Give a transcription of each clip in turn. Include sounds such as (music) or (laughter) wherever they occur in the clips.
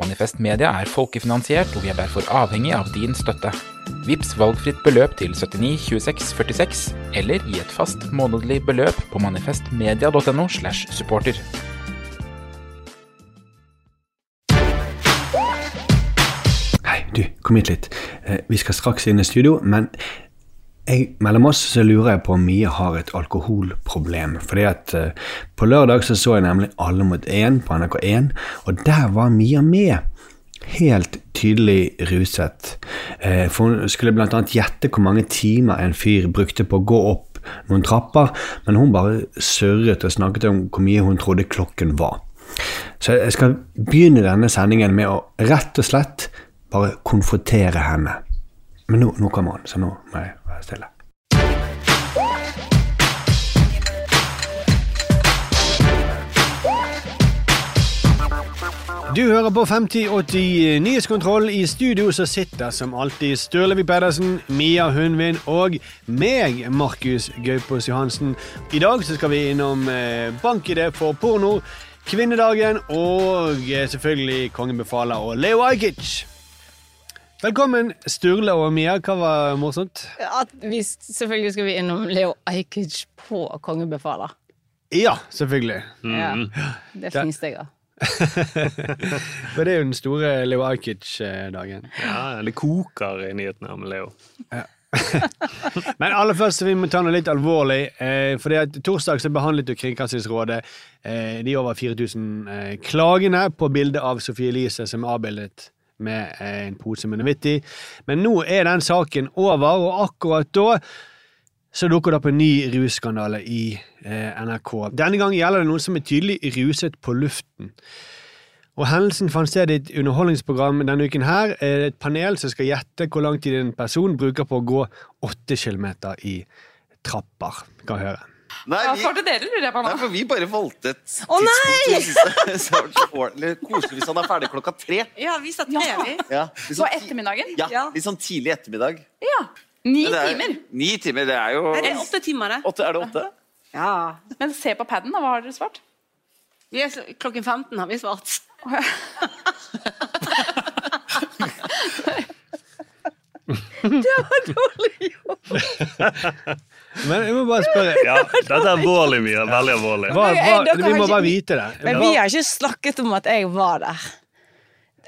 Manifest Media er folkefinansiert, og vi er derfor avhengig av din støtte. Vips valgfritt beløp til 79 26 46, eller gi et fast månedlig beløp på manifestmedia.no slash supporter. Hei, du, kom hit litt. Eh, Vi skal straks inn i studio, men jeg, mellom oss så lurer jeg på om Mia har et alkoholproblem. Fordi at uh, på lørdag så så jeg nemlig Alle mot én på NRK1, og der var Mia med. Helt tydelig ruset. Uh, For hun skulle annet gjette hvor mange timer en fyr brukte på å gå opp noen trapper, men hun bare surret og snakket om hvor mye hun trodde klokken var. Så jeg skal begynne denne sendingen med å rett og slett bare konfrontere henne. Men nå, nå kommer han, så nå må jeg være. Du hører på 5080 Nyhetskontroll. I studio så sitter som alltid Sturlevi Pedersen, Mia Hundvin og meg, Markus Gaupås Johansen. I dag så skal vi innom BankID bank-ID for porno, kvinnedagen og eh, selvfølgelig Kongen befaler og Leo Ajkic. Velkommen, Sturle og Mia. Hva var morsomt? At vi selvfølgelig skal vi innom Leo Ajkic på kongebefaler. Ja, selvfølgelig. Ja, det finnes det, ja. (laughs) For det er jo den store Leo Ajkic-dagen. Ja, det koker i nyhetene om Leo. (laughs) Men aller først så vi må ta noe litt alvorlig. Eh, fordi at Torsdag så behandlet jo Kringkastingsrådet eh, de over 4000 eh, klagene på bildet av Sofie Elise som er avbildet med en pose med noe. Men nå er den saken over, og akkurat da så dukker det opp en ny russkandale i eh, NRK. Denne gang gjelder det noen som er tydelig ruset på luften. Og Hendelsen fant sted i et underholdningsprogram denne uken. her. Eh, Et panel som skal gjette hvor lang tid en person bruker på å gå åtte kilometer i trapper. Kan høre. Nei, Hva vi, får dere, lurer jeg på nei, for vi bare valgte et Å, nei! tidspunkt som (laughs) det var så ordentlig koselig hvis han er ferdig klokka tre. Ja, vi satt Ja. vi. Ja, litt På sånn ti- ettermiddagen? Ja, litt sånn tidlig ettermiddag. Ja. Ni Men det er- timer. Ni timer, det er jo Er det åtte timer, det? åtte, Er det åtte? Ja. Men se på paden, da. Hva har dere svart? Vi er, så- klokken 15 har vi svart. (laughs) (laughs) Men jeg må bare spørre Ja, dette er alvorlig mye. Veldig alvorlig. hva, hva, Vi må bare vite det. Men vi har ikke snakket om at jeg var der.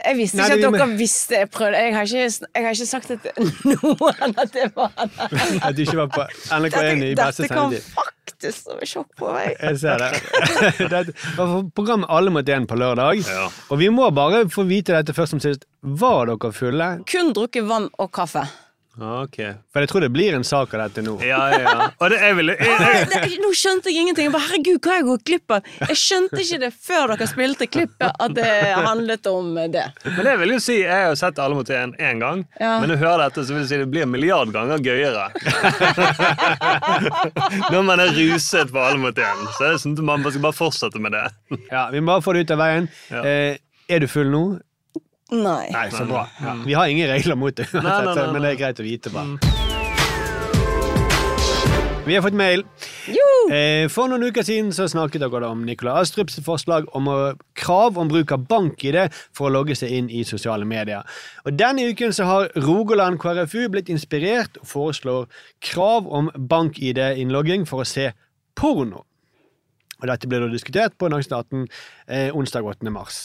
Jeg visste Nei, ikke det- at dere men- visste jeg prøvde. Jeg har ikke, jeg har ikke sagt til noen at jeg var der. At du ikke var på NRK1 i beste Dette kom faktisk som et sjokk på meg. Jeg ser det. (laughs) det var programmet Alle mot én på lørdag. Ja. Og vi må bare få vite dette først som sist. Var dere fulle? Kun drukket vann og kaffe. Ok. For jeg tror det blir en sak av dette nå. Ja, ja, ja. Og det, jeg ville jeg, jeg, Det, nå skjønte jeg ingenting. Jeg bare, Herregud, hva har jeg gått glipp av? Jeg skjønte ikke det før dere spilte klippet, at det handlet om det. Men det vil jo si, jeg har jo sett Alle mot én én gang, Ja. men når du hører dette, så vil jeg si det blir en milliard ganger gøyere. (laughs) Når man er ruset på Alle mot én. Så jeg synes man skal bare fortsette med det. Ja, Vi må bare få det ut av veien. Ja. Eh, er du full nå? Nei. Nei, så bra. Ja. Vi har ingen regler mot det, nei, nei, men det er greit å vite. bare. Vi har fått mail. Eh, For noen uker siden så snakket dere om Nikolai Astrups forslag om å, krav om bruk av bank-ID for å logge seg inn i sosiale medier. Og Denne uken så har Rogaland KrFU blitt inspirert og foreslår krav om bank-ID-innlogging for å se porno. Og Dette ble da diskutert på Dagsnytt 18 eh, onsdag 8. mars.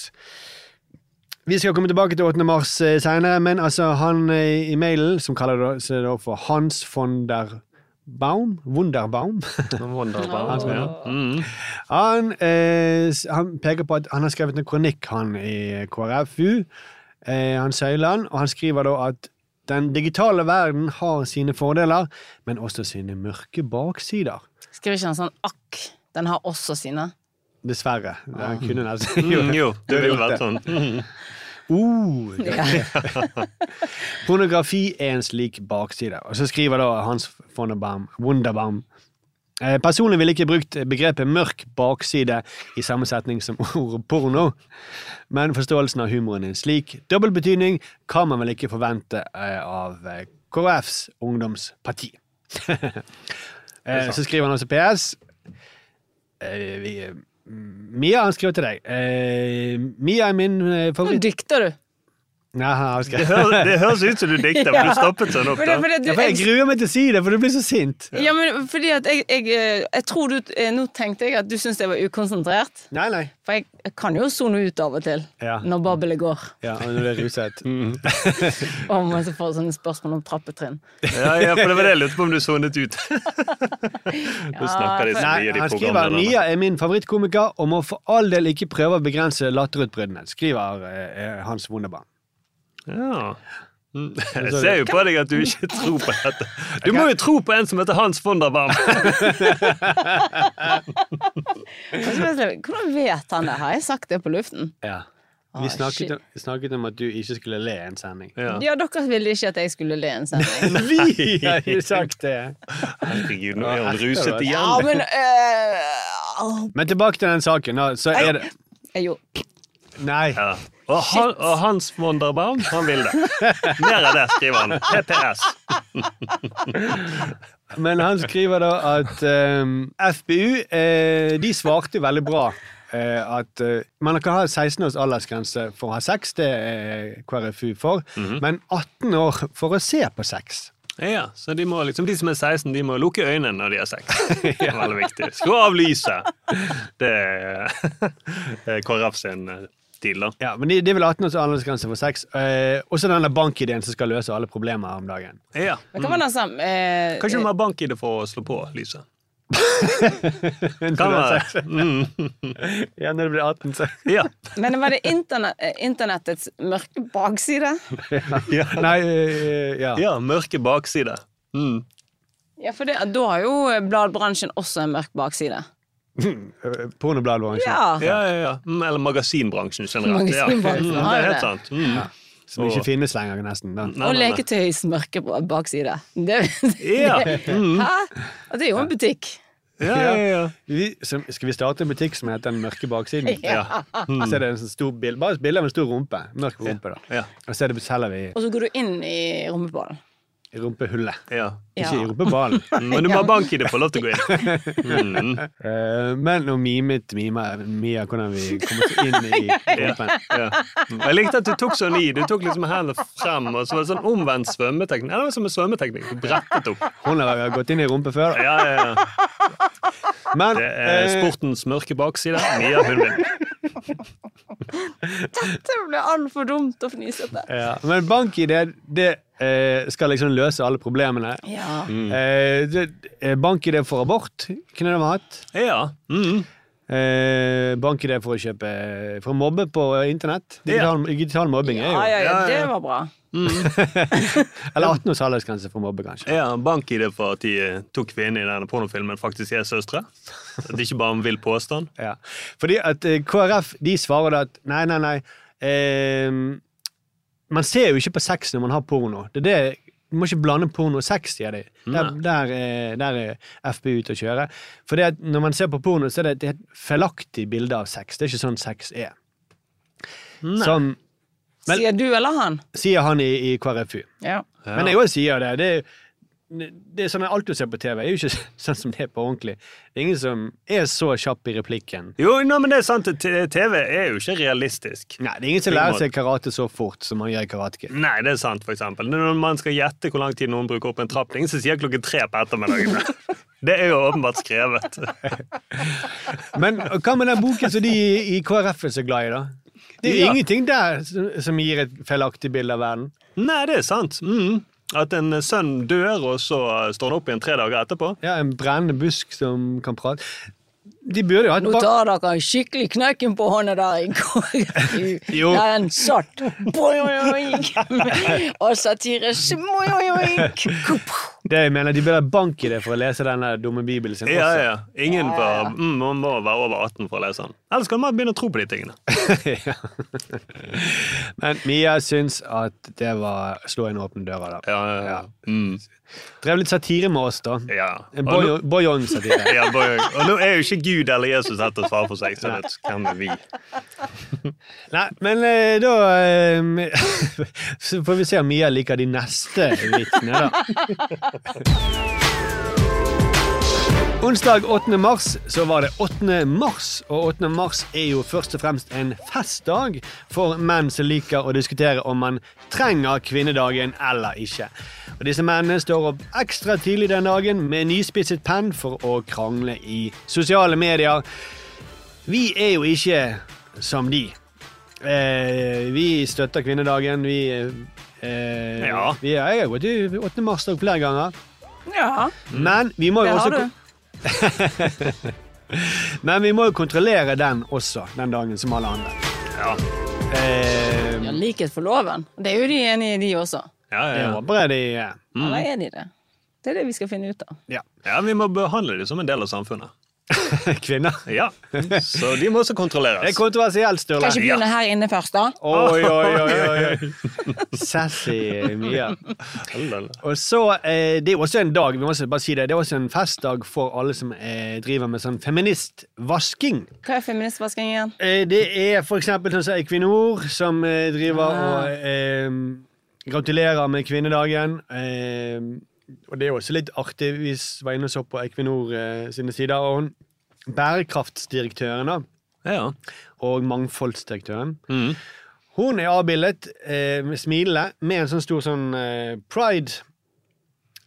Vi skal komme tilbake til 8. mars eh, senere, men altså han eh, i mailen, som kaller seg da for Hans von der Baum? Wunderbaum? Wunderbaum, (laughs) ja. Mm. Han, eh, han peker på at han har skrevet en kronikk han i KrFU, eh, han Søyland, og han skriver da at den digitale verden har sine fordeler, men også sine mørke baksider. Skriver ikke han sånn akk, den har også sine. Dessverre. Han kunne nesten Mm, jo, det (laughs) ville gjort vært sånn. (laughs) Uh, (laughs) Pornografi er en slik bakside. Og så skriver da Hans von Baum, Wunderbaum eh, Personlig ville ikke brukt begrepet mørk bakside i samme setning som (laughs) ordet porno, men forståelsen av humoren er en slik dobbeltbetydning kan man vel ikke forvente eh, av eh, KrFs ungdomsparti. (laughs) så skriver han også PS. Eh, Mia han skriver til deg. Eh, Mia er min favoritt... Nå dikter du. Nei, okay. Det, høres, det høres ut som du dikter, for du (laughs) stoppet sånn opp. For det, da. for det, du, Ja, for jeg jeg, gruer meg til å si det, for du blir så sint. ja, men fordi at jeg, jeg, eh, jeg tror du eh, Nå tenkte jeg at du syntes jeg var ukonsentrert. Nei, nei. For jeg, jeg kan jo sone ut av og til Ja. når babbelet går. Ja, og når du er ruset. (laughs) (laughs) Og man så får sånne spørsmål om trappetrinn. Ja, ja, for det var det jeg lurte på om du sonet ut. Nå snakker de så mye, de han skriver. Mia er min favorittkomiker og må for all del ikke prøve å begrense latterutbruddene, skriver eh, Hans Wunderbaum. Ja. Mm. (laughs) Jeg ser jo på deg at du ikke tror på dette. Du må jo tro på en som heter Hans von der sånn, Hvordan vet han det? Har jeg sagt det på luften? Ja. Vi snakket, om, vi snakket om at du ikke skulle le en sending. Ja. Ja, dere ville ikke at jeg skulle le en sending. (laughs) Vi har jo sagt det! Herregud, nå er han ruset Ja, igjen. men øh, oh. Men tilbake til den saken. Så er det Jeg jo Nei. Ja. Og, han, og Hans von han vil det. Mer av det, skriver han. PPS. (laughs) Men han skriver da at ehm, FBU eh, de svarte veldig bra. eh, at eh, man kan ha 16 års aldersgrense for å ha sex, det er KrFU for, men 18 år for å se på sex. Ja, så de, må, liksom, de som er 16, de må lukke øynene når de har sex. (laughs) Det er veldig viktig. Skru av lyset. Det er (laughs) det er KrF sin eh, da. Ja, men de, de vil ha 18 års aldersgrense for sex. Eh, også denne bankideen som skal løse alle problemer om dagen. Ja. Hva var det han? Eh, Kanskje du må ha bank-ID for å slå på lyset. (laughs) Kan Kan være. Mm. (laughs) Ja, når det blir 18, så Ja. (laughs) Men var det interne, eh, internettets mørke bakside? Nei, eh, ja. ja, mørke bakside. Mm. Ja, for det, da har jo bladbransjen også en mørk bakside. (laughs) Pornobladbransjen. Ja. Ja, ja, ja. Mm, Eller magasinbransjen generelt. Magasinbransjen ja. Mm, det er helt sant. Mm. Som ikke finnes lenger, nesten. Da. Nei, Og nei, nei. leketøys mørke bakside. Det, Ja. Mm. Hæ? Det er jo en butikk. Ja, ja, ja. Vi, skal vi starte en butikk som heter Den mørke baksiden? Ja. Så er det en sånn stor bild, bare et bilde av en stor rumpe. Mørk rumpe, da. Ja. Og så er det selger vi Og så går du inn i rumpeballen. I rumpehullet. ja. Ikke Ja. i rumpeballen. Mm, Men du må ha bank i det for å lov til å gå inn. Mm. (laughs) Eh, men nå mimet Mima, Mia hvordan vi kommer oss inn i (laughs) rumpen. Ja. Ja. Jeg likte at du tok sånn i. Du tok liksom hendene frem, og så var det sånn omvendt svømmeteknikk. Eller det var som en svømmeteknikk. Du brettet opp. Hun har gått inn i rumpe før. da. Ja, ja, ja. Men Det er eh, sportens mørke bakside. Mia hun (laughs) blir ble altfor dumt og fnisete. ja, men bank-ID det eh, skal liksom løse alle problemene. Ja. Mm. det, eh, bank-ID for abort kunne de hatt. Ja. Mm. Eh, bank-ID for å kjøpe For å mobbe på internett. Digital, digital mobbing er jo Ja, ja, det var bra. (laughs) Eller 18 års aldersgrense for å mobbe, kanskje. Ja, bank-ID for at de to tok kvinnen i denne pornofilmen faktisk er søstre. At det ikke bare er en vill påstand. (laughs) Ja. Fordi at eh, KrF de svarer da at nei, nei, nei eh, Man ser jo ikke på sex når man har porno. Det er det du må ikke blande porno og sex, sier de. Der, der, er- der er FPU ute å kjøre. For det når man ser på porno, så er det et feilaktig bilde av sex. Det er ikke sånn sex er. Som Men- Sier du eller han? sier han i, i KrFU. Ja. Men jeg også sier det. det er, det er sånn Alt du ser på TV, er jo ikke (laughs) sånn som det er på ordentlig. Det er ingen som er så kjapp i replikken. Jo, no, men det er sant. TV er jo ikke realistisk. Nei, Det er ingen som lærer seg karate så fort som man gjør i Karate Kid. Nei, det er sant, for eksempel. Når man skal gjette hvor lang tid noen bruker opp en trapp, ingen som sier klokken tre på ettermiddagen. (laughs) Det er jo åpenbart skrevet. (laughs) Men hva med den boken som de i KrF er så glad i, da? Det er jo Ja. ingenting der som- som gir et feilaktig bilde av verden. Nei, det er sant. Mm. At en sønn dør, og så står han opp igjen tre dager etterpå. Ja, En brennende busk som kan prate. De burde jo hatt Nå tar dere skikkelig knekken på hånda der i går. Den satt. (laughs) Boing, (laughs) Og satire. Boing. Det jeg mener, De bør ha bank i det for å lese denne dumme bibelen sin. Ja, også. ja. Ingen får, mm, man må være over 18 for å lese den. Ellers kan man begynne å tro på de tingene. (laughs) Men Mia syns at det var slå inn åpne dører. da. Ja, ja, ja. Mm. Drev litt satire med oss, da. ja. En Og nå- boy- Boyong-satire. (laughs) ja, boy, og nå er jo ikke Gud eller Jesus til å svare for seg, så det er vi? (laughs) Nei, men eh, da eh, Så får vi se om Mia liker de neste vitsene, da. Onsdag 8. mars så var det 8. mars, og 8. mars er jo først og fremst en festdag for menn som liker å diskutere om man trenger kvinnedagen eller ikke. Og Disse mennene står opp ekstra tidlig den dagen med nyspisset penn for å krangle i sosiale medier. Vi er jo ikke som de. Eh, vi støtter kvinnedagen. Vi, eh, Ja. vi Jeg har gått i 8. mars-dag flere ganger. Ja, Men vi må det jo har også du. (laughs) Men vi må jo kontrollere den også, den dagen som alle andre. Ja, Eh, Ja, likhet for loven. Det er jo de enige i, de også. ja, jeg ja. håper jeg de mm. Eller er de det? Det er det vi skal finne ut av. Ja. ja, vi må behandle dem som en del av samfunnet. (laughs) Kvinner. Ja, Så de må også Det er kontrolleres. kontroversielt, Sturle. Kanskje begynne her inne først, da? Oi, oi, oi, oi. (laughs) Sassy Mia. Og så, eh, Det er også en dag vi må bare si det, det er også en festdag for alle som eh, driver med sånn feministvasking. Hva er feministvasking igjen? Eh, det er for eksempel sånn som Equinor, som driver Ah. og eh, gratulerer med kvinnedagen. Eh, og det er også litt artig. Vi var inne og så på Equinor eh, sine sider. og hun, Bærekraftsdirektøren da, Ja. og mangfoldsdirektøren Mm. Hun er avbildet eh, med smilende med en sånn stor sånn eh,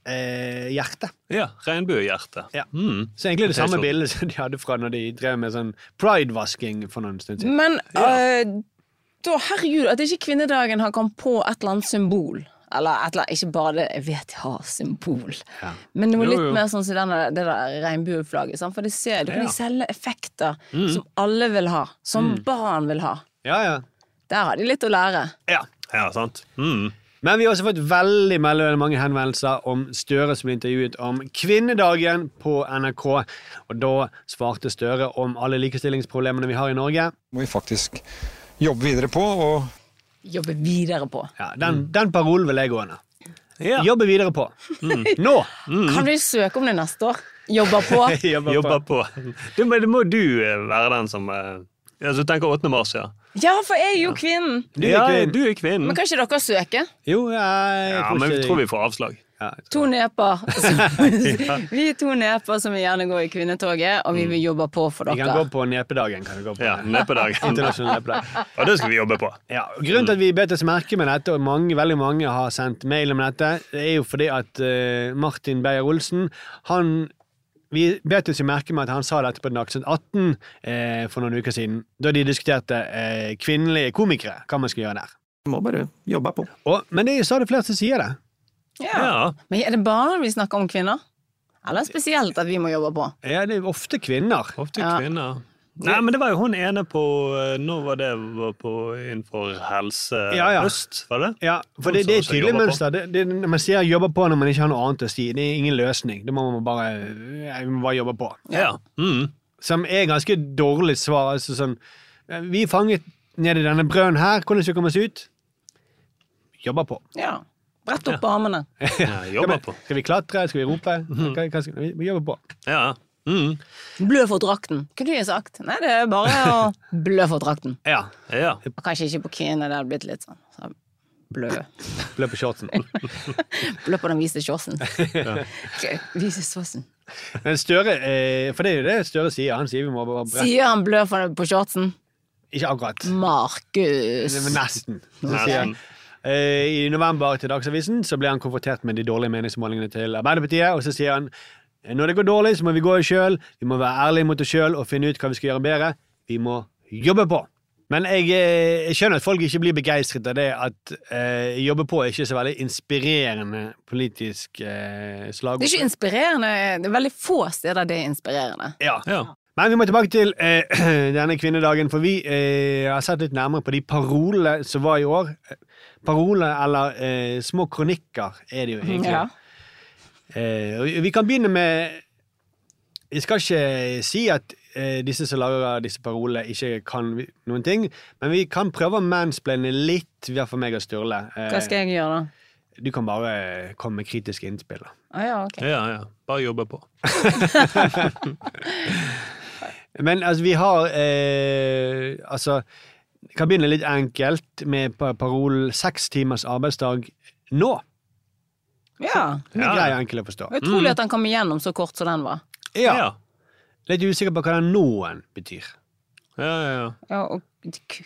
pride-hjerte. ja Regnbuehjerte. Ja. Mm. så egentlig det samme bildet som de hadde fra når de drev med sånn pride-vasking for noen stund siden. Men øh, da, herregud, at ikke kvinnedagen har kommet på et eller annet symbol. Eller et eller annet, ikke bare det, jeg vet jeg har symbol. Men noe Jo, litt jo. mer sånn som denne, det der regnbueflagget. For det ser, du kan Ja. selge effekter Mm. som alle vil ha. Som barn vil ha. Ja, ja. Der har de litt å lære. ja. Ja, sant. Mm. Men vi har også fått veldig mange henvendelser om Støre som ble intervjuet om kvinnedagen på NRK. Og da svarte Støre om alle likestillingsproblemene vi har i Norge. må vi faktisk jobbe videre på. og Jobbe videre på. Ja, den, den parolen vil jeg gå under. Ja. Jobbe videre på. Nå! Kan du søke om det neste år? Jobber på. (laughs) Jobber Jobber på. på. Det må, det må du eh, være den som ja, tenker 8. mars, ja. Ja, for jeg er jo kvinnen. Du er ja, kvinnen. du er kvinnen. Men kan ikke dere søke? Jo, jeg, Ja, men vi tror vi får avslag. Ja, To neper. (laughs) (laughs) vi er to neper som vil gjerne gå i kvinnetoget, og vi vil jobbe på for dere. Vi kan gå på nepedagen. Kan vi gå på. Ja, Nepedag. (laughs) Internasjonal nepedag. Og det skal vi jobbe på. Ja, og grunnen til at vi bet oss merke med dette, og mange, veldig mange har sendt mail om dette, det er jo fordi at uh, Martin Beyer-Olsen han vi bet oss jo merke med at han sa dette på Dagsnytt 18 eh, for noen uker siden, da de diskuterte eh, kvinnelige komikere, hva man skal gjøre der. Må bare jobbe på. Og, men det er jo stadig flere som sier det. Ja. Ja. Men er det bare når vi snakker om kvinner? Eller spesielt at vi må jobbe på? Ja, det er ofte kvinner. Ofte Ja. kvinner. Nei, men det var jo hun ene på eh, Nå var det var på innenfor Helse Ja, ja. Øst, var det? Ja, for det, det er tydelig mønster. Det, det, når man sier 'jobber på' når man ikke har noe annet å si, det er ingen løsning. Det må man bare, ja, må bare jobbe på. Ja. Mm. Som er ganske dårlig svar. Altså sånn Vi er fanget nede i denne brønnen her. Hvordan skal vi komme oss ut? Jobber på. Ja. Brett opp armene. (laughs) ja jobber på. Skal vi klatre? Skal vi rope? Hva, hva skal, vi, vi jobber på. Ja. Mm. Blø for drakten. Kunne jeg sagt. Nei, det er bare å (laughs) blø for drakten. Ja. ja. Og kanskje ikke på kvinner, det hadde blitt litt sånn. Så Blø. (laughs) Blø på shortsen. Blø på den vise shortsen. Ja. Hvite shortsen. Men Støre, eh, for det er jo det Støre sier. Han sier vi må bare brette Sier han blø på shortsen? Ikke akkurat. Markus. Nesten. Så Nesten. Eh, I november til Dagsavisen så ble han konfrontert med de dårlige meningsmålingene til Arbeiderpartiet, og så sier han når det går dårlig, så må vi gå i sjøl, vi må være ærlige mot oss sjøl og finne ut hva vi skal gjøre bedre. Vi må jobbe på. Men jeg, eh, jeg skjønner at folk ikke blir begeistret av det at eh, jobbe på er ikke så veldig inspirerende politisk eh, slagord. Det er ikke inspirerende. Det er veldig få steder det er inspirerende. Ja. Men vi må tilbake til eh, (clears throat) denne kvinnedagen, for vi eh, har sett litt nærmere på de parolene som var i år. Paroler, eller eh, små kronikker, er det jo egentlig. Ja. Eh, vi kan begynne med Jeg skal ikke si at eh, disse som lager disse parolene, ikke kan noen ting, men vi kan prøve å mansplaine litt, i hvert fall meg og Sturle. Eh, Hva skal jeg gjøre, da? Du kan bare komme med kritiske innspill. da. Ah, ja, okay. Ja, ja. Bare jobbe på. (laughs) Men altså, vi har eh, Altså, jeg kan begynne litt enkelt med pa- parolen 'seks timers arbeidsdag nå'. Ja. Det er grei og enkel å forstå. Utrolig at den kom igjennom så kort som den var. Ja. Litt usikker på hva den nå-en betyr. Ja, ja, ja. Ja, og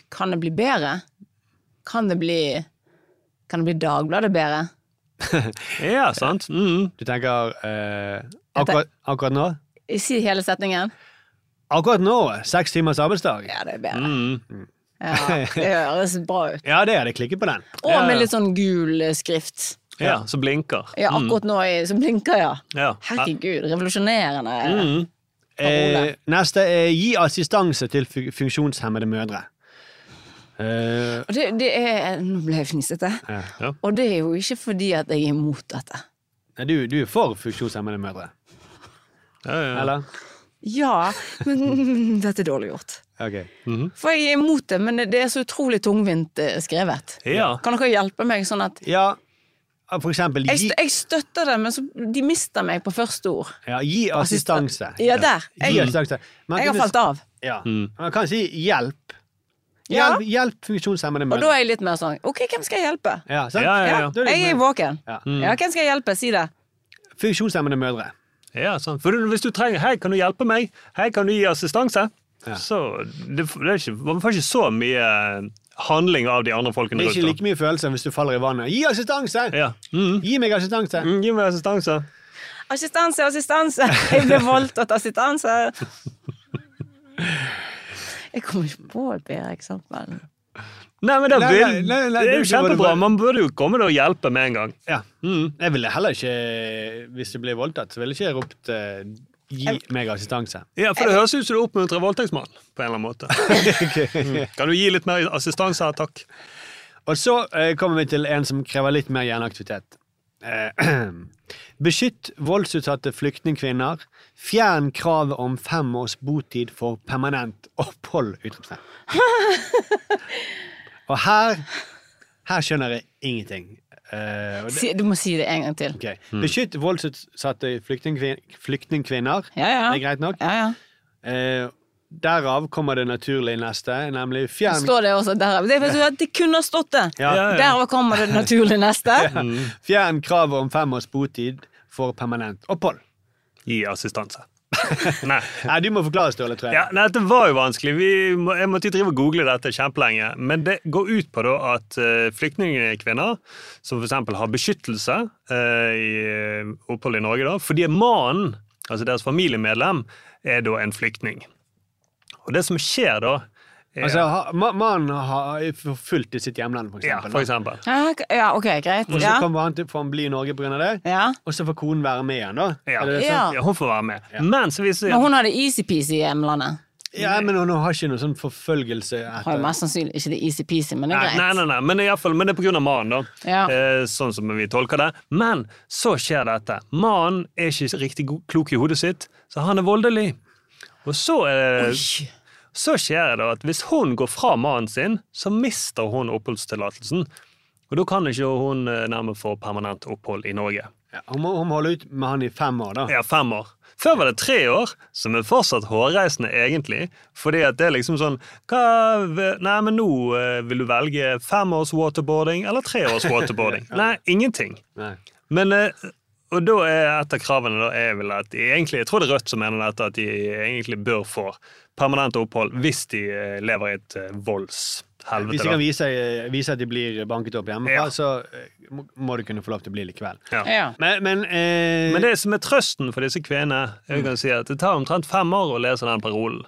kan det bli bedre? Kan det bli Kan det bli Dagbladet bedre? (laughs) Ja, sant? Mm. Du tenker eh, akkurat, akkurat nå? Si hele setningen. Akkurat nå, seks timers arbeidsdag. Ja, det er bedre. Mm. Ja, det høres bra ut. Ja, det hadde jeg klikket på den. Og med litt sånn gul eh, skrift. Ja, som blinker. Ja, akkurat nå som blinker, ja. Ja. Herregud, revolusjonerende. Mm. Eh, neste er gi assistanse til funksjonshemmede mødre. Eh, det, det er Nå ble jeg fnisete. ja. Og det er jo ikke fordi at jeg er imot dette. Nei, Du, du er for funksjonshemmede mødre? Eller? Ja, men (laughs) dette er dårlig gjort. Ok. For jeg er imot det, men det er så utrolig tungvint eh, skrevet. Ja. Kan dere hjelpe meg sånn at Ja, for eksempel gi, jeg støtter det, men så, de mister meg på første ord. ja, gi assistanse. Ja, der. Gi Jeg, assistanse. Men, jeg har falt av. Ja. Man kan si hjelp. Ja. Hjelp, funksjonshemmede menn. Og da er jeg litt mer sånn OK, hvem skal jeg hjelpe? Ja, sant? Ja, ja, ja. Da er Jeg er våken. Ja. Ja, hvem skal jeg hjelpe? Si det. Funksjonshemmede mødre. Ja, sant. For hvis du trenger 'hei, kan du hjelpe meg', 'hei, kan du gi assistanse', så det, det er ikke, Man får ikke så mye handling av de andre folkene rundt. Det er ikke like mye følelser hvis du faller i vannet. Gi assistanse! Ja. Mm. Gi meg assistanse! Mm, gi meg assistanse. Assistanse, assistanse! Jeg ble voldtatt, assistanse! Jeg kommer ikke på et bedre eksempel. Nei, men det, Nei, vil, nei, nei, nei, det er jo kjempebra. Man burde jo komme og hjelpe med en gang. Ja. Mm. Jeg ville heller ikke, hvis jeg ble voldtatt, så ville jeg ikke ropt eh, 'gi meg assistanse'. Ja, For det høres ut som du oppmuntrer voldtektsmannen på en eller annen måte. (laughs) Mm. Kan du gi litt mer assistanse her, takk? Og så eh, kommer vi til en som krever litt mer hjerneaktivitet. Eh, (clears throat) beskytt voldsutsatte flyktningkvinner. Fjern kravet om fem års botid for permanent opphold! utropstegn. (laughs) Og her Her skjønner jeg ingenting. Eh, og det- Si, du må si det en gang til. ok. Beskytt voldsutsatte flyktningkvin flyktningkvinner. Ja, ja. Det er greit nok. Ja, ja. Eh, derav kommer det naturlig neste, nemlig fjern Står det også derav? Det, det kunne ha stått det! Ja. Ja, ja. Der kommer det naturlig neste. (laughs) Fjern kravet om fem års botid for permanent opphold. Gi assistanse. (laughs) Nei. Nei, du må forklare, Ståle, tror jeg. Ja, nei, Dette var jo vanskelig. Vi jeg måtte drive og google dette kjempelenge. Men det går ut på da at uh, flyktningkvinner som f.eks. har beskyttelse eh, i eh, opphold i Norge, da, fordi mannen, altså deres familiemedlem, er da en flyktning. Og det som skjer da er, Altså, Mannen har forfulgt i sitt hjemland, for Ja, for eksempel. Ja, ja, ok, greit. Og så Ja. kommer han til får han bli i Norge pga. det, Ja. og så får konen være med igjen, da. Ja, Er det Ja. ja, hun får være med. Men så viser Men hun hadde easy-peasy i hjemlandet. Ja, men hun har ikke noe sånn forfølgelse Har jo mest sannsynlig ikke det easy-peasy, men det er greit. nei, nei, nei. Men, i fall, men det er på grunn av mannen, da. Ja. Eh, sånn som vi tolker det. Men så skjer dette. Mannen er ikke riktig klok i hodet sitt, så han er voldelig. Og så er det Så skjer det at hvis hun går fra mannen sin, så mister hun oppholdstillatelsen. Og da kan ikke hun eh, nærmest få permanent opphold i Norge. ja, hun, må, hun må holde ut med han i fem år, da. Ja, fem år. Før var det tre år, som er fortsatt hårreisende egentlig. Fordi at det er liksom sånn hva, Nei, men nå eh, vil du velge fem års waterboarding eller tre års (laughs) waterboarding. Nei, ingenting. Nei. Men eh, og da er et av kravene da er vel at de egentlig, Jeg tror det er Rødt som mener dette, at de egentlig bør få permanent opphold hvis de eh, lever i et eh, voldshelvete. Hvis de kan vise, vise at de blir banket opp hjemmefra, Ja. så eh, må de kunne få lov til å bli likevel. Ja. Ja. Men, men, eh, Men det som er trøsten for disse kvinnene, jeg kan si at det tar omtrent fem år å lese den parolen.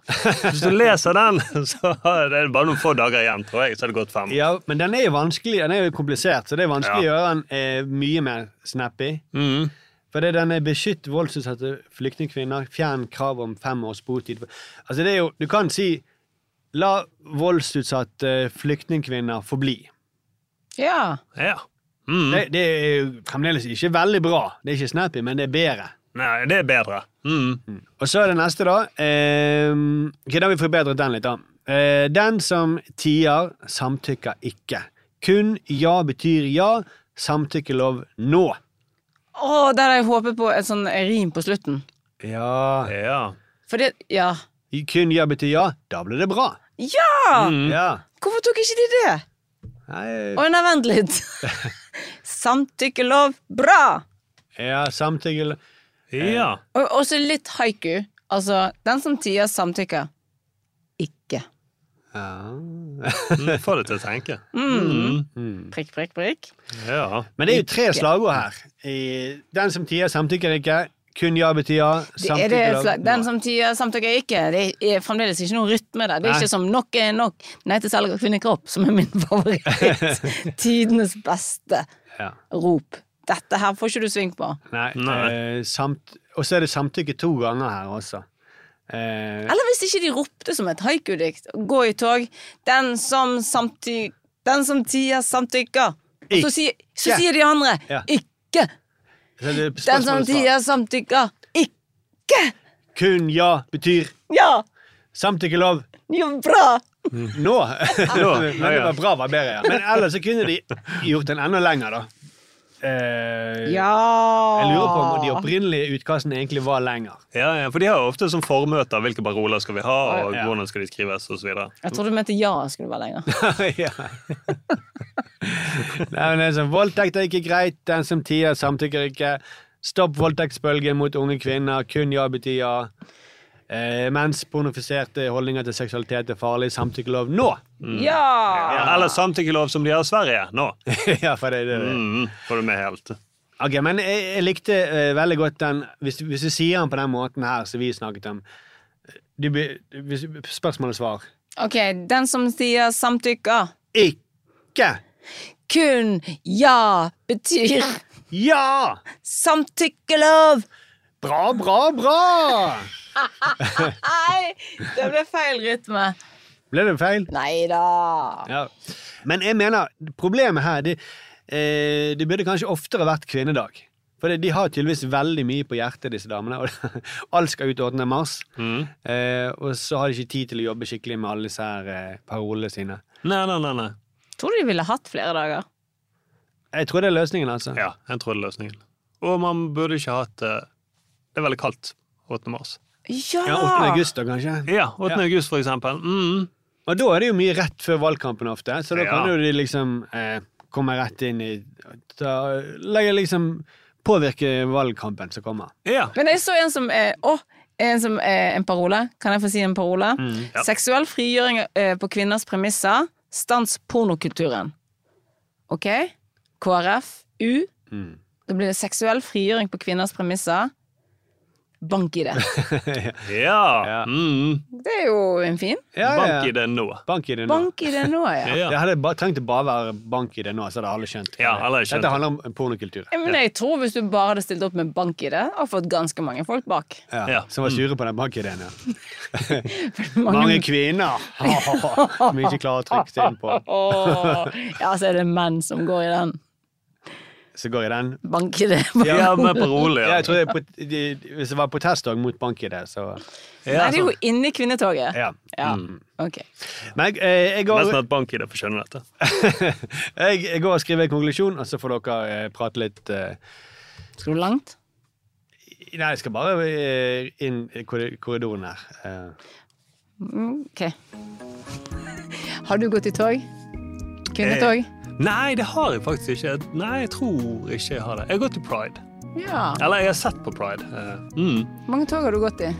Hvis du leser den, (laughs) så er det bare noen få dager igjen, tror jeg, så er det gått fem. ja, men den er jo vanskelig, den er jo komplisert, så det er vanskelig Ja. å gjøre den eh, mye mer snappy. Mhm. For det er denne beskytt voldsutsatte flyktningkvinner, fjern krav om fem års botid. Altså det er jo, Du kan si la voldsutsatte flyktningkvinner forbli. ja. Ja. Mm. Det, det er jo fremdeles ikke veldig bra. Det er ikke snappy, men det er bedre. Nei, det er bedre. Mhm. Og så er det neste, da. Eh, ok, Da har vi forbedret den litt, da. Eh, den som tier, samtykker ikke. Kun ja betyr ja. Samtykkelov nå. Å, der har jeg håpet på et sånn rim på slutten. Ja. Ja. For det Ja. Kun ja betyr ja. Da blir det bra. Ja! Ja. Hvorfor tok ikke de det? Nei, Å, nei, vent litt. (laughs) Samtykkelov. Bra! ja, samtykkelov Ja. Og også litt haiku. Altså, den som tier, samtykker. Ja. Mm, Få det til å tenke. Mm. Prikk, prikk, prikk. Ja. Men det er jo tre slagord her. I- Den som tier, samtykker ikke. Kun ja betyr ja. Det er det, slag- den som tier, samtykker ikke. Det er fremdeles ikke noen rytme der. Det er Nei. ikke som nok er nok. Nei til salg av kvinnekropp, som er min (laughs) favoritt. (laughs) Tidenes beste Ja. rop. Dette her får ikke du sving på. Nei. Nei. eh, samt, og så er det samtykke to ganger her også. Eh, Eller hvis ikke de ropte som et haiku-dikt. Gå i tog. Den som samty... Den som tier, samtykker. Og så sier, så sier de andre Ja. ikke. Den som tier, samtykker. Ikke! Kun ja betyr Ja! samtykkelov Jo, bra! nå. (laughs) Men det var bra var bedre, ja. Men ellers så kunne de gjort den enda lenger, da. Eh, Ja! Jeg lurer på om de opprinnelige utkastene egentlig var lenger. Ja, ja, for de har jo ofte som formøter hvilke paroler skal vi ha, og Ja. hvordan skal de skrives, osv. Jeg trodde du mente ja skulle være lenger. (laughs) (laughs) ja. Nei, men det er sånn, Voldtekt er ikke greit, den som tier, samtykker ikke. Stopp voldtektsbølgen mot unge kvinner, kun ja betyr ja. Eh, mens pornofiserte holdninger til seksualitet er farlig, samtykkelov nå! Ja! Ja, eller samtykkelov som de har i Sverige nå. (laughs) ja, for det, det, det. Mm, får du med helt. Ok, men jeg, jeg likte uh, veldig godt den hvis, hvis du sier den på den måten her som vi snakket om du, hvis, Spørsmål og svar. Ok, den som sier samtykker. Ikke! Kun ja betyr Ja! samtykkelov! Bra, bra, bra! Nei, det ble feil rytme. Ble det feil? Nei da. Ja. Men jeg mener, problemet her Det, eh, det burde kanskje oftere vært kvinnedag. For de har tydeligvis veldig mye på hjertet, disse damene. Og (laughs) alt skal ut 8. mars. Eh, og så har de ikke tid til å jobbe skikkelig med alle disse her eh, parolene sine. Nei, nei, nei. nei. Tror du de ville hatt flere dager? Jeg tror det er løsningen, altså. Ja, jeg tror det er løsningen. Og man burde ikke hatt eh, Det er veldig kaldt 8. mars. Ja! Ja, 8. august, da, kanskje. Ja, 8. Ja. august, for eksempel. Mm. Og da er det jo mye rett før valgkampen ofte, så da Ja. kan jo de liksom eh, komme rett inn i ta, Legge liksom Påvirke valgkampen som kommer. Ja. Men jeg så en som er Å! En som er en parole. Kan jeg få si en parole? ja. Seksuell frigjøring eh, på kvinners premisser. Stans pornokulturen. OK? KrF. U. Da blir det seksuell frigjøring på kvinners premisser. Bank i det. Ja. Mm. Det er jo en fin. Ja, ja, Bank ja. i det nå. Bank-ID nå. Bank nå, ja. (laughs) Ja. Det hadde ba, trengt å bare være bank i det nå, så hadde alle skjønt. Ja, alle skjønt Dette handler om pornokultur. Ja, Men jeg tror hvis du bare hadde stilt opp med bank i det, har fått ganske mange folk bak. Ja, Ja. Som var sure på den bank-ideen, ja. (laughs) Mange, Mange kvinner (laughs) som ikke klarer å trykke seg inn på. Ja, så er det menn som går i den. Så går jeg den. Bank-ID. Ja, med parole, Ja, ja. jeg tror det, på- de- hvis det var protestdag mot bank-ID, så Nei, det er jo inni kvinnetoget. ja. Ja, ok. Men jeg, eh, jeg, går, Nesten at bank-ID får skjønne dette. (laughs) jeg, jeg går og skriver en konklusjon, og så får dere eh, prate litt Uh... Skal du langt? Nei, jeg skal bare inn i korridoren her. Mm, Ok. Har du gått i tog? Kvinnetog? Nei, det har jeg faktisk ikke. Nei, jeg tror ikke jeg har det. Jeg har gått i pride. Ja. Eller jeg har sett på pride. Eh, Mm. Hvor mange tog har du gått i?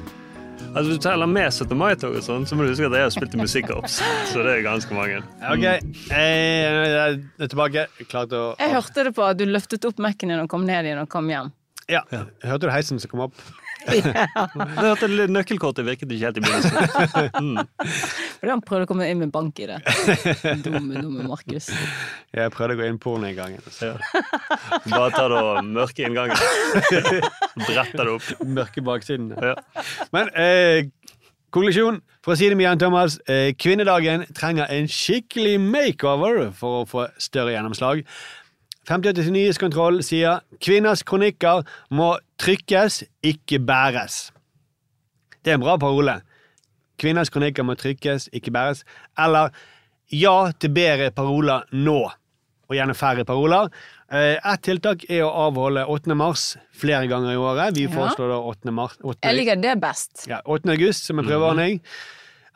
Altså, Hvis du teller med 17. mai-tog og sånn, så må du huske at jeg har spilt i musikkorps. (laughs) Så det er ganske mange. ok, eh, jeg er tilbake. Klarte å Jeg hørte det på at du løftet opp Mac-en din og kom ned igjen og kom hjem. Ja. Hørte du heisen som kom opp? Det at Nøkkelkortet virket ikke helt i begynnelsen. (laughs) Mm. Fordi han prøvde å komme inn med bank i det. Dumme, dumme Markus. Jeg prøvde å gå inn pornoinngangen. Ja. Bare ta det og mørke inngangen. (laughs) Bretter det opp. Mørke baksiden. Ja. Men eh, konklusjon, for å si det med Jan Thomas, eh, kvinnedagen trenger en skikkelig makeover for å få større gjennomslag. 58 Nyhetskontroll sier kvinners kronikker må trykkes, ikke bæres. Det er en bra parole. Kvinners kronikker må trykkes, ikke bæres. Eller ja til bedre paroler nå, og gjerne færre paroler. Eh, Et tiltak er å avholde 8. mars flere ganger i året. Vi Ja. foreslår da 8. mars. 8. Jeg liker det best. Ja, 8. august som en prøveordning.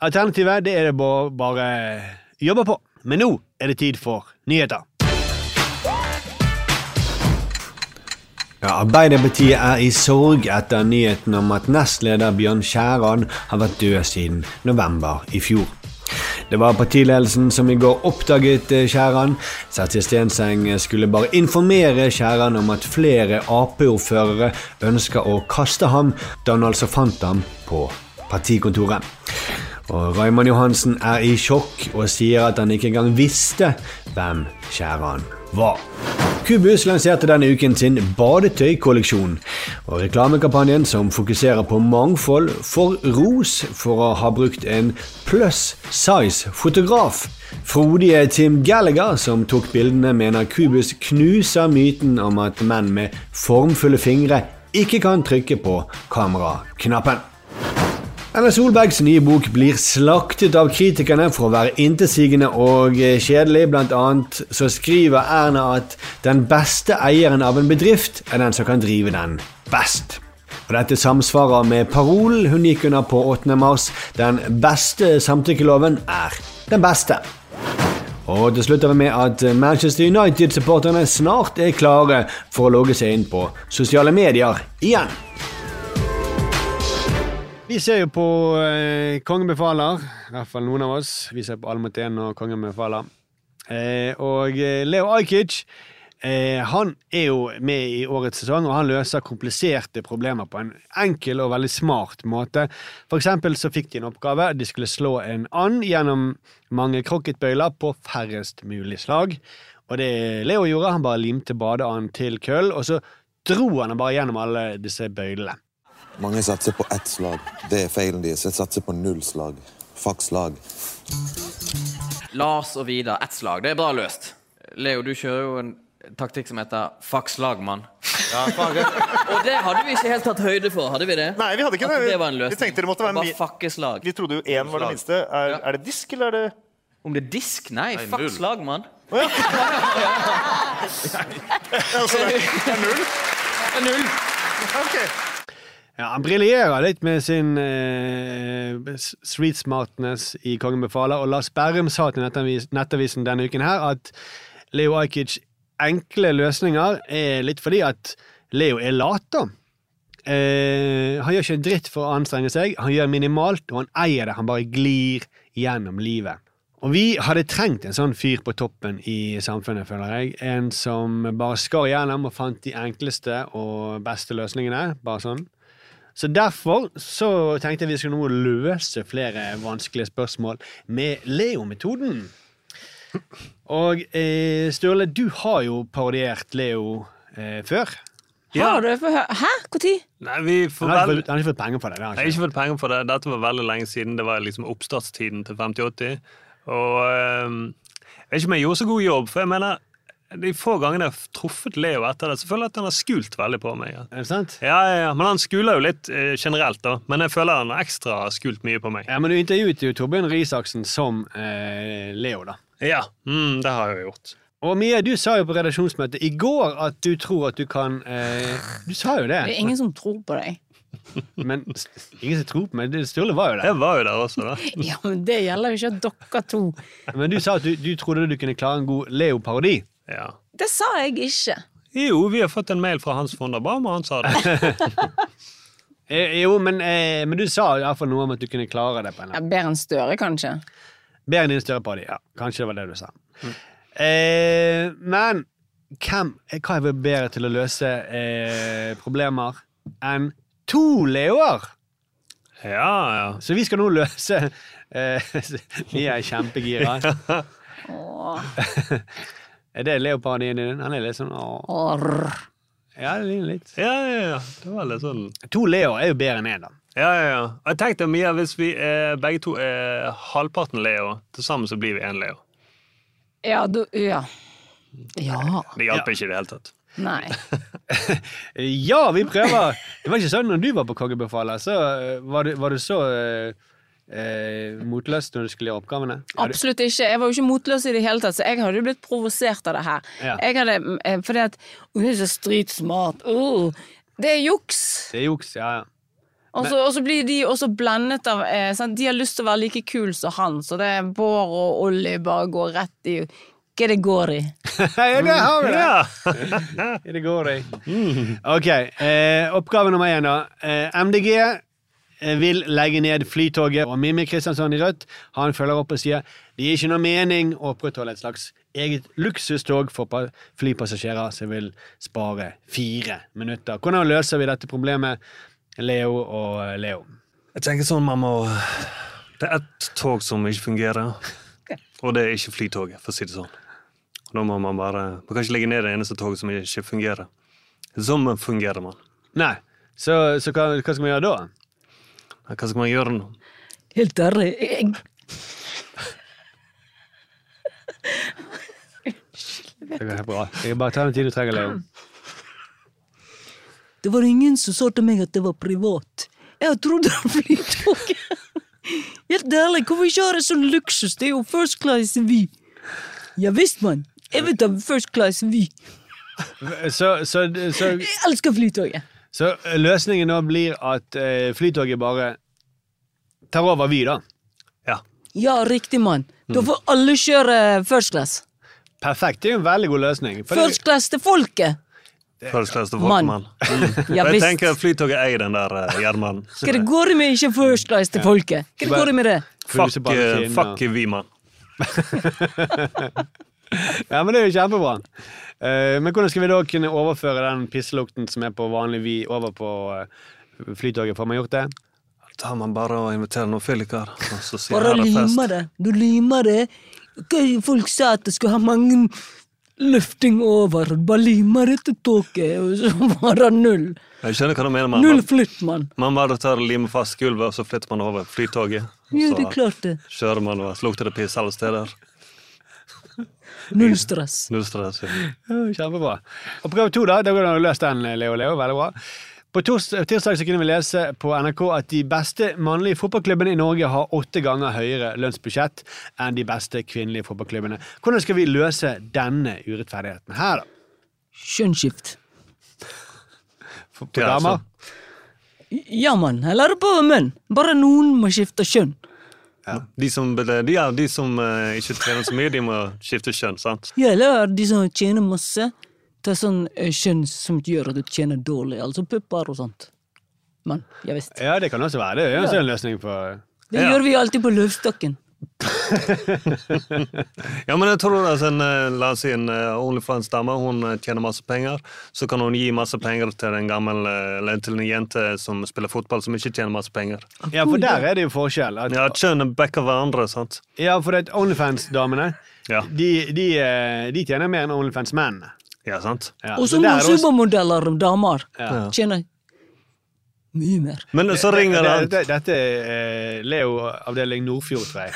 Alternativet det er det bare, å jobbe på. Men nå er det tid for nyheter. Ja, Arbeiderpartiet er i sorg etter nyheten om at nestleder Bjørn Skjæran har vært død siden november i fjor. Det var partiledelsen som i går oppdaget eh, Skjæran. Sertje Stenseng skulle bare informere Skjæran om at flere Ap-ordførere ønsker å kaste ham, da han altså fant ham på partikontoret. Og Raymond Johansen er i sjokk og sier at han ikke engang visste hvem Skjæran var. Kubus lanserte denne uken sin badetøykolleksjon. Og reklamekampanjen, som fokuserer på mangfold, får ros for å ha brukt en pluss size-fotograf. Frodige Tim Gallagher, som tok bildene, mener Kubus knuser myten om at menn med formfulle fingre ikke kan trykke på kameraknappen. Erna Solbergs nye bok blir slaktet av kritikerne for å være intetsigende og eh, kjedelig. Blant annet så skriver Erna at den beste eieren av en bedrift er den som kan drive den best. Og Dette samsvarer med parolen hun gikk under på 8. mars. Den beste samtykkeloven er den beste. Og det slutter vi med at Manchester United-supporterne snart er klare for å logge seg inn på sosiale medier igjen. Vi ser jo på eh, Kongen befaler, i hvert fall noen av oss. Vi ser på én og Kongen befaler. Eh, og eh, Leo Ajkic eh, han er jo med i årets sesong, og han løser kompliserte problemer på en enkel og veldig smart måte. For eksempel så fikk de en oppgave. De skulle slå en and gjennom mange krokketbøyler på færrest mulig slag. Og det Leo gjorde, han bare limte badeanden til køll, og så dro han bare gjennom alle disse bøylene. Mange satser på ett slag. Det er feilen deres. Jeg satser på null slag. Fuck slag. Lars og Vidar, ett slag. Det er bra løst. Leo, du kjører jo en taktikk som heter fuck slag, mann. Ja, og det hadde vi ikke helt tatt høyde for, hadde vi det? Nei, vi hadde ikke At det. det var en Vi tenkte det måtte være Bare mi- fakkeslag. Vi trodde jo én var det minste. Er, er det disk, eller er det Om det er disk? Nei, Nei, fuck null. ja, (laughs) Altså, det er null? Det er null. Ok. Ja, Han briljerer litt med sin eh, street smartness i Kongen befaler, og Lars Berrum sa til Nettavis, Nettavisen denne uken her at Leo Ajkic enkle løsninger er litt fordi at Leo er lat, da. Eh, han gjør ikke en dritt for å anstrenge seg, han gjør minimalt, og han eier det. Han bare glir gjennom livet. Og vi hadde trengt en sånn fyr på toppen i samfunnet, føler jeg. En som bare skar gjennom og fant de enkleste og beste løsningene. Bare sånn. Så derfor så tenkte jeg vi skulle nå løse flere vanskelige spørsmål med Leo-metoden. Og eh, Sturle, du har jo parodiert Leo eh, før. Har du? Høre. Hæ? Når? Nei, vi får Han har, ikke vel... fått, ikke penger for det. det har Jeg har ikke. ikke fått penger for det. Dette var veldig lenge siden. Det var liksom oppstartstiden til 5080. Og eh, jeg vet ikke om jeg gjorde så god jobb, for jeg mener de få gangene jeg har truffet Leo etter det, så føler jeg at han har skult veldig på meg. Er det sant? Ja, ja, ja. Men han skuler jo litt eh, generelt, da. Men jeg føler han har ekstra skult mye på meg. Ja, men du intervjuet jo Torbjørn Risaksen som eh, Leo, da. Ja, mm, det har jeg jo gjort. Og Mia, du sa jo på redaksjonsmøtet i går at du tror at du kan eh, Du sa jo det. Det er ingen som tror på deg. Men ingen som tror på meg. Det- Sturle var jo der. Jeg var jo der også, da. Ja, men Det gjelder jo ikke dere to. Men du sa at du, du trodde du kunne klare en god Leo-parodi. Ja. Det sa jeg ikke. Jo, vi har fått en mail fra Hans von der Baum, og han sa det. (laughs) Eh, jo, men, eh, men du sa iallfall noe om at du kunne klare det. på en eller Ja, Bedre enn Støre, kanskje. Bedre enn din større det, Ja, kanskje det var det du sa. Eh, men hvem hva er bedre til å løse eh, problemer enn to Leoer? Ja, ja. Så vi skal nå løse eh, (laughs) Vi er kjempegira. (laughs) er det Leo-parodien din? Han er litt sånn Arr. Ja, det ligner litt. Ja, ja, ja. Det var litt sånn To Leo er jo bedre enn én, da. Ja, ja, ja. Og Jeg tenkte Mia, hvis vi eh, begge to er halvparten Leo, til sammen så blir vi én Leo. Ja, du Ja. Ja. Det hjalp ikke i det hele tatt. Nei. (laughs) Ja, vi prøver! Det var ikke sånn når du var på Kongebefaler, så eh, var du, var du så eh, eh, motløs når du skulle gjøre oppgavene. Absolutt ikke. Jeg var jo ikke motløs i det hele tatt, så jeg hadde jo blitt provosert av det her. Ja. Jeg hadde, eh, fordi at Hun er så stridsmart. Uh, det er juks! Det er juks, ja, ja. Og så, og så blir de også blendet av eh, sant? De har lyst til å være like kul som han, så det er Bård og Olli bare går rett i Hva (laughs) det går i? ja, der har vi det! det går i. Ok, eh, oppgave nummer én, da. Eh, MDG vil legge ned Flytoget, og Mimmi Kristiansson i Rødt han følger opp og sier det gir ikke noe mening å opprettholde et slags eget luksustog for flypassasjerer som vil spare fire minutter. Hvordan løser vi dette problemet, Leo og eh, Leo? Jeg tenker sånn, man må Det er ett tog som ikke fungerer, og det er ikke Flytoget, for å si det sånn. Da må man bare Man kan ikke legge ned det eneste toget som ikke fungerer. Sånn fungerer man. Nei, så, så hva, hva skal vi gjøre da? Hva skal man gjøre nå? Helt ærlig, jeg Det går helt bra. Jeg bare ta den tid du trenger. Det var ingen som sa til meg at det var privat. Jeg trodde det var Flytoget. Helt ærlig, hvorfor ikke ha det sånn luksus? Det er jo first class Vy. Ja visst, mann. Jeg vil ta first class Vy. Så, så, så, Jeg elsker Flytoget. Så løsningen nå blir at eh, Flytoget bare tar over Vy, da? Ja, Ja, riktig, mann. Da får alle kjøre first class. Perfekt. Det er jo en veldig god løsning. For det- First class til folket. First class til Mann. folkemann. Mm. (laughs) Ja, jeg visst. tenker Flytoget eier den der jernmannen. Hva det går det med ikke first class til folket? Hva det går det med det? Fuck, eh, fuck vi, mann. (laughs) Ja, men det er jo kjempebra. Eh, men hvordan skal vi da kunne overføre den pisselukten som er på vanlig vi, over på eh, Flytoget? Får man gjort det? Da man bare og inviterer noen fylliker, så Bare her er fest. lime det. Du limer det. Folk sa at det skulle ha mange løfting over. Bare limer det til toget, og så bare null. Jeg skjønner hva du mener. Man, Null flytt, mann. man bare tar limer fast gulvet, og så flytter man over Flytoget. og Ja, det klart det. kjører man, og slukter lukter det piss alle steder. (laughs) Null stress. Null stress. ja. Kjempebra. Oppgave to, da. Da an å løse den, Leo Leo. Veldig bra. På tirsdag så kunne vi lese på NRK at de beste mannlige fotballklubbene i Norge har åtte ganger høyere lønnsbudsjett enn de beste kvinnelige fotballklubbene. Hvordan skal vi løse denne urettferdigheten her, da? Kjønnsskift. På damer? Ja, mann. Eller på menn. Bare noen må skifte kjønn. De som, de, ja, de som uh, ikke trener så mye, de må skifte kjønn, sant? Ja, eller de som tjener masse. Det er sånn uh, kjønn som gjør at du tjener dårlig. Altså pupper og sånt. Men, ja visst. Ja, det kan også være. Det er også Ja. en løsning på Det gjør vi alltid på løvstokken. (laughs) (laughs) Ja, men jeg tror at en, eh, la oss si en eh, OnlyFans-dame hun eh, tjener masse penger. Så kan hun gi masse penger til en gammel eller til en jente som spiller fotball, som ikke tjener masse penger. Ja, for der er det jo forskjell. At, Ja, Kjønn backer hverandre, sant? ja, for Onlyfans-damene Ja. de, de, de tjener mer enn Onlyfans-mennene. Ja, sant? Ja, Og så noen er supermodeller damer Ja. tjener mye mer. Men så ringer det, han det, Dette er eh, Leo avdeling Nordfjord, tror jeg.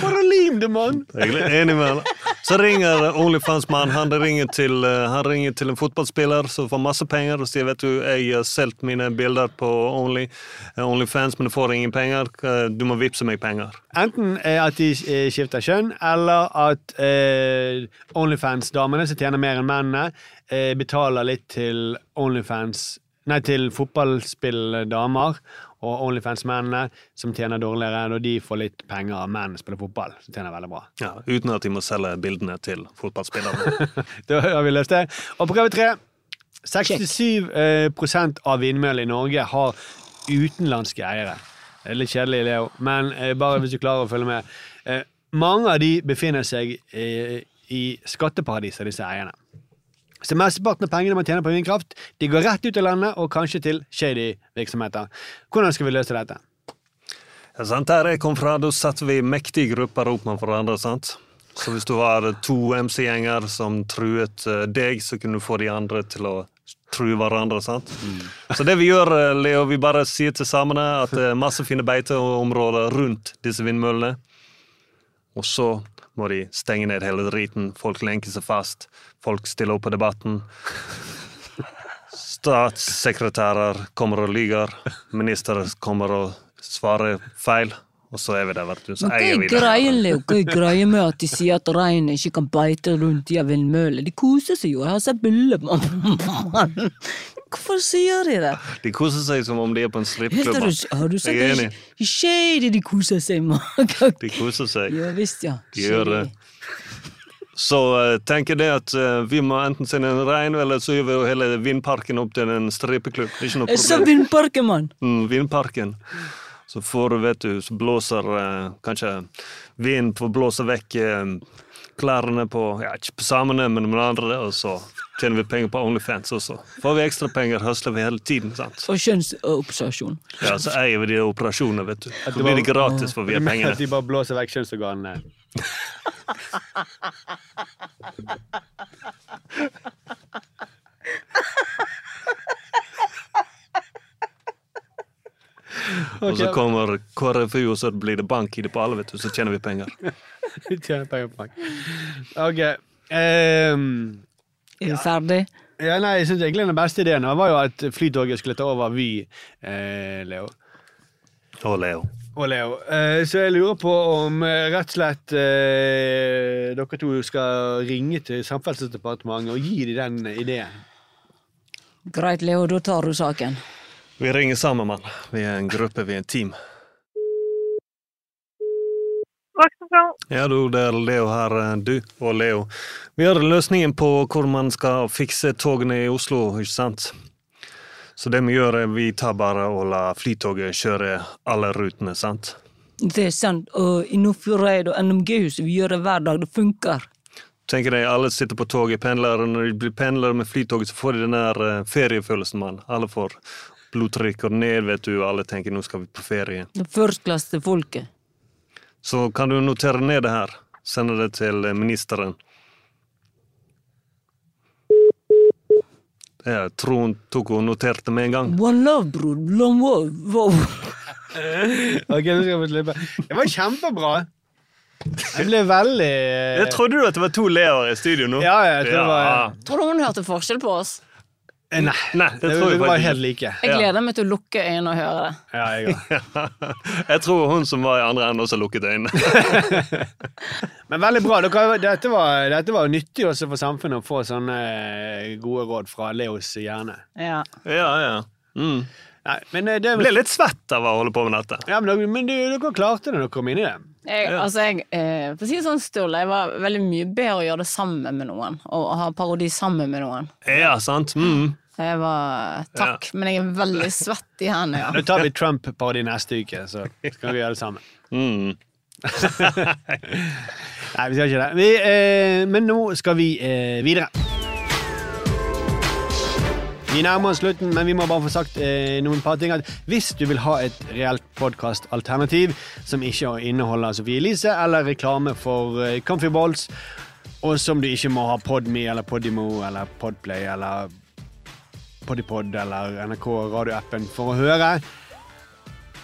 Bare lim det, mann! Enig med henne. Så ringer Onlyfans-mannen han eh, han ringer til en fotballspiller som får masse penger og sier vet du, jeg har solgt mine bilder på Only, eh, Onlyfans, men du får ingen penger. Eh, Du må vippse meg penger. Enten eh, at de eh, skifter kjønn, eller at eh, Onlyfans-damene som tjener mer enn mennene, eh, betaler litt til Onlyfans Nei, til fotballspilldamer. Og Onlyfans-mennene som tjener dårligere, når de får litt penger av menn som spiller fotball. Som tjener veldig bra. Ja, uten at de må selge bildene til fotballspillerne. (laughs) Da har vi løst det. Og prøve tre. 67 eh, prosent av vindmøllene i Norge har utenlandske eiere. Det er litt kjedelig, Leo, men eh, bare hvis du klarer å følge med. Eh, mange av de befinner seg eh, i skatteparadiser, disse eierne. Så mesteparten av pengene man tjener på vindkraft, de går rett ut av landet og kanskje til shady virksomheter. Hvordan skal vi løse dette? Ja, sant? Der jeg kom fra, da satte vi mektige grupper opp med hverandre. sant? Så hvis du har to MC-gjenger som truet eh, deg, så kunne du få de andre til å true hverandre. sant? Så det vi gjør, eh, Leo, vi bare sier til samene at det er masse fine beiteområder rundt disse vindmøllene. Og så må de stenge ned hele driten. Folk lenker seg fast. Folk stiller opp på debatten. Statssekretærer kommer og lyver. Ministre kommer og svarer feil. Og så er vi der, vet du. Så eier er vi det. Hva er greia med at de sier at reinen ikke kan beite rundt i en vindmølle? De koser seg jo, jeg har sett bilder på Hvorfor sier de det? De koser seg som om de er på en strippeklubb. har du, sett Jeg er det? enig. Shady de koser seg med. De koser seg. Ja visst, ja. De gjør det. Så uh, tenker det at uh, vi må enten sende en regn, eller så gjør vi jo hele vindparken opp til en stripeklubb. Det er ikke noe problem. Så vindparken, mann! Mm, vindparken. Så får du, vet du, så blåser uh, kanskje vind får blåse vekk eh, klærne på ja, ikke på samene, men med andre, og så tjener vi penger på Onlyfans også. Får vi ekstra penger, høsler vi hele tiden. sant? Og kjønnsoperasjon. Ja, Så eier vi de operasjonene, vet du. Så blir det gratis, for vi har (laughs) pengene. de bare blåser vekk kjønnsorganene. Og så kommer KrFU, og så blir det bank i det på alle, vet du, så tjener vi penger. (laughs) vi Tjener penger på bank. Ok. ehm, Er du ferdig? ja, nei, jeg syns egentlig den beste ideen var jo at Flytoget skulle ta over Vy, eh, Leo. Og Leo. Og Leo. Eh, så jeg lurer på om eh, rett og slett eh, dere to skal ringe til Samferdselsdepartementet og gi dem den ideen. Greit, Leo, da tar du saken. Vi ringer sammen, mann. Vi er en gruppe, vi er en team. Ja, du, det er Leo her, du og Leo. Vi har løsningen på hvor man skal fikse togene i Oslo, ikke sant? Så det vi gjør, er vi tar bare og lar Flytoget kjøre alle rutene, sant? Det er sant. Og i Nordfjordeid og NMG-huset, vi gjør det hver dag. Det funker. Tenker deg, alle sitter på toget, pendler, og når de blir pendlere med Flytoget, så får de den der eh, feriefølelsen, mann. Alle får blodtrykk og ned, vet du, og alle tenker nå skal vi på ferie. Er førstklasse folket. Så kan du notere ned det her. Sende det til eh, ministeren. Jeg tror hun tok og noterte med en gang. One love, bror. Long wow. wow. (laughs) Ok, nå skal vi slippe. Det var kjempebra. Jeg ble veldig Jeg trodde du at det var to Leoer i studio nå? Ja, jeg tror det var Tror du hun hørte forskjell på oss? Nei, Nei det, det, tror jeg var helt like. Jeg gleder meg til å lukke øynene og høre det. Ja, jeg. (laughs) Jeg tror hun som var i andre enden, også lukket øynene. (laughs) Men veldig bra. Dere, dette, var, dette var nyttig også for samfunnet å få sånne eh, gode råd fra Leos hjerne. Ja. Ja, ja. Mm. Nei, men eh, det Ble litt svett av å holde på med dette. Ja, men, men du, dere klarte det når dere kom inn i det. Jeg, altså jeg, eh, for å si det sånn, Sturle, jeg var veldig mye bedre å gjøre det sammen med noen. Og ha parodi sammen med noen. Ja, sant? Mm. Jeg var Takk, men jeg er veldig svett i hendene, ja. Nå tar vi Trump-parodi neste uke, så skal vi gjøre det sammen. Mm. (laughs) Nei, vi skal ikke det. Vi, eh, men nå skal vi eh, videre. Vi nærmer oss slutten, men vi må bare få sagt eh, noen par ting. At hvis du vil ha et reelt podkastalternativ som ikke inneholder Sofie Elise eller reklame for eh, Comfy Balls, og som du ikke må ha Podme eller Podimo eller Podplay eller Podipod eller NRK radioappen for å høre,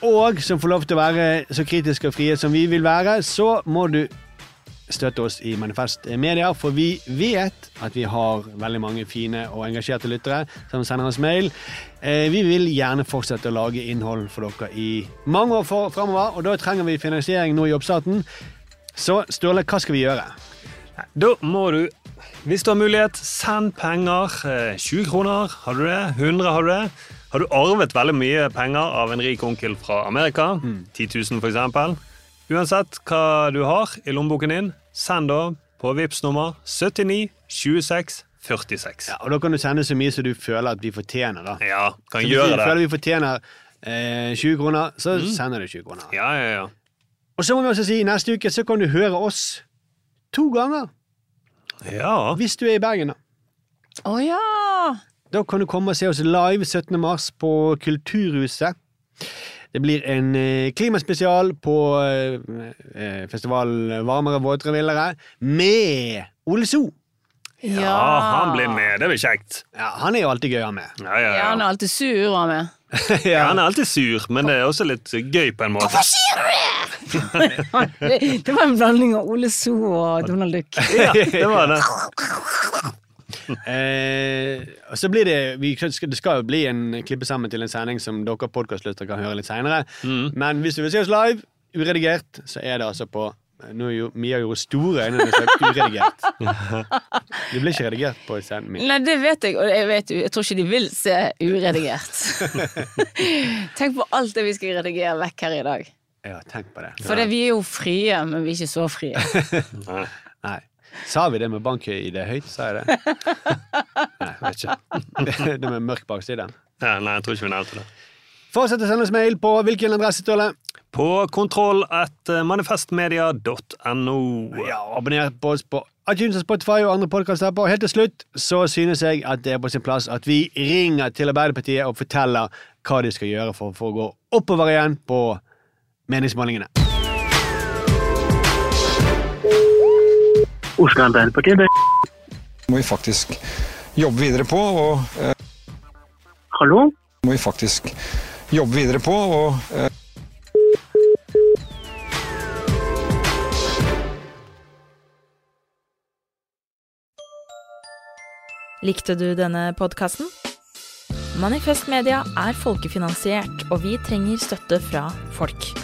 og som får lov til å være så kritiske og frie som vi vil være, så må du støtte oss i Manifest Media, for vi vet at vi har veldig mange fine og engasjerte lyttere som sender oss mail. Eh, Vi vil gjerne fortsette å lage innhold for dere i mange år framover, og da trenger vi finansiering nå i oppstarten. Så Sturle, hva skal vi gjøre? Da må du, hvis du har mulighet, send penger. Eh, 20 kroner, har du det? 100, har du det? Har du arvet veldig mye penger av en rik onkel fra Amerika, 10 000 for eksempel, uansett hva du har i lommeboken din, send da på VIPS nummer 79 26 46. Ja, og Da kan du sende så mye som du føler at vi fortjener. da. Ja, kan så gjøre Hvis du det. føler vi fortjener eh, 20 kroner, så Mm. sender du 20 kroner. Ja, ja, ja. Og så må vi også si neste uke så kan du høre oss to ganger. Ja. Hvis du er i Bergen, da. Å ja! Da kan du komme og se oss live 17. mars på Kulturhuset. Det blir en eh, klimaspesial på eh, eh, festivalen Varmere, våtere, villere med Ole So. Ja, han blir med. Det blir kjekt. Ja, Han er jo alltid gøy å ha med. Ja, ja, Ja, han er alltid sur av meg. (laughs) ja, han er alltid sur, men det er også litt gøy på en måte. Hvorfor sier du det?! (laughs) (laughs) det var en blanding av Ole So og Donald Duck. Ja, det var det. (laughs) Eh, så blir det vi, Det skal jo bli en klippe sammen til en sending som dere podkastlyttere kan høre litt seinere. Men hvis du vil se oss live, uredigert, så er det altså på Nå er jo Mia gjorde store øyne da hun sa uredigert. (laughs) Det blir ikke redigert på scenen min. Nei, det vet jeg, og jeg, vet, jeg tror ikke de vil se uredigert. (laughs) Tenk på alt det vi skal redigere vekk her i dag. Ja, tenk på det. For det, vi er jo frie, men vi er ikke så frie. Nei. Sa vi det med bank-ID høyt? Sa jeg det? (laughs) Nei, vet ikke. (laughs) Det med mørk bakside. Ja, nei, jeg tror ikke vi nevnte det. Fortsett å sende oss mail på hvilken adresse, Ståle? På kontroll at manifestmedia.no. Ja, abonner på oss på iTunes og Spotify og andre podkaster. Og helt til slutt så synes jeg at det er på sin plass at vi ringer til Arbeiderpartiet og forteller hva de skal gjøre for, for å gå oppover igjen på meningsmålingene. Oslo Arbeiderparti, det må vi faktisk jobbe videre på. Og, eh, Hallo? må vi faktisk jobbe videre på. Og, eh, Likte du denne podkasten? Manifest Media er folkefinansiert, og vi trenger støtte fra folk.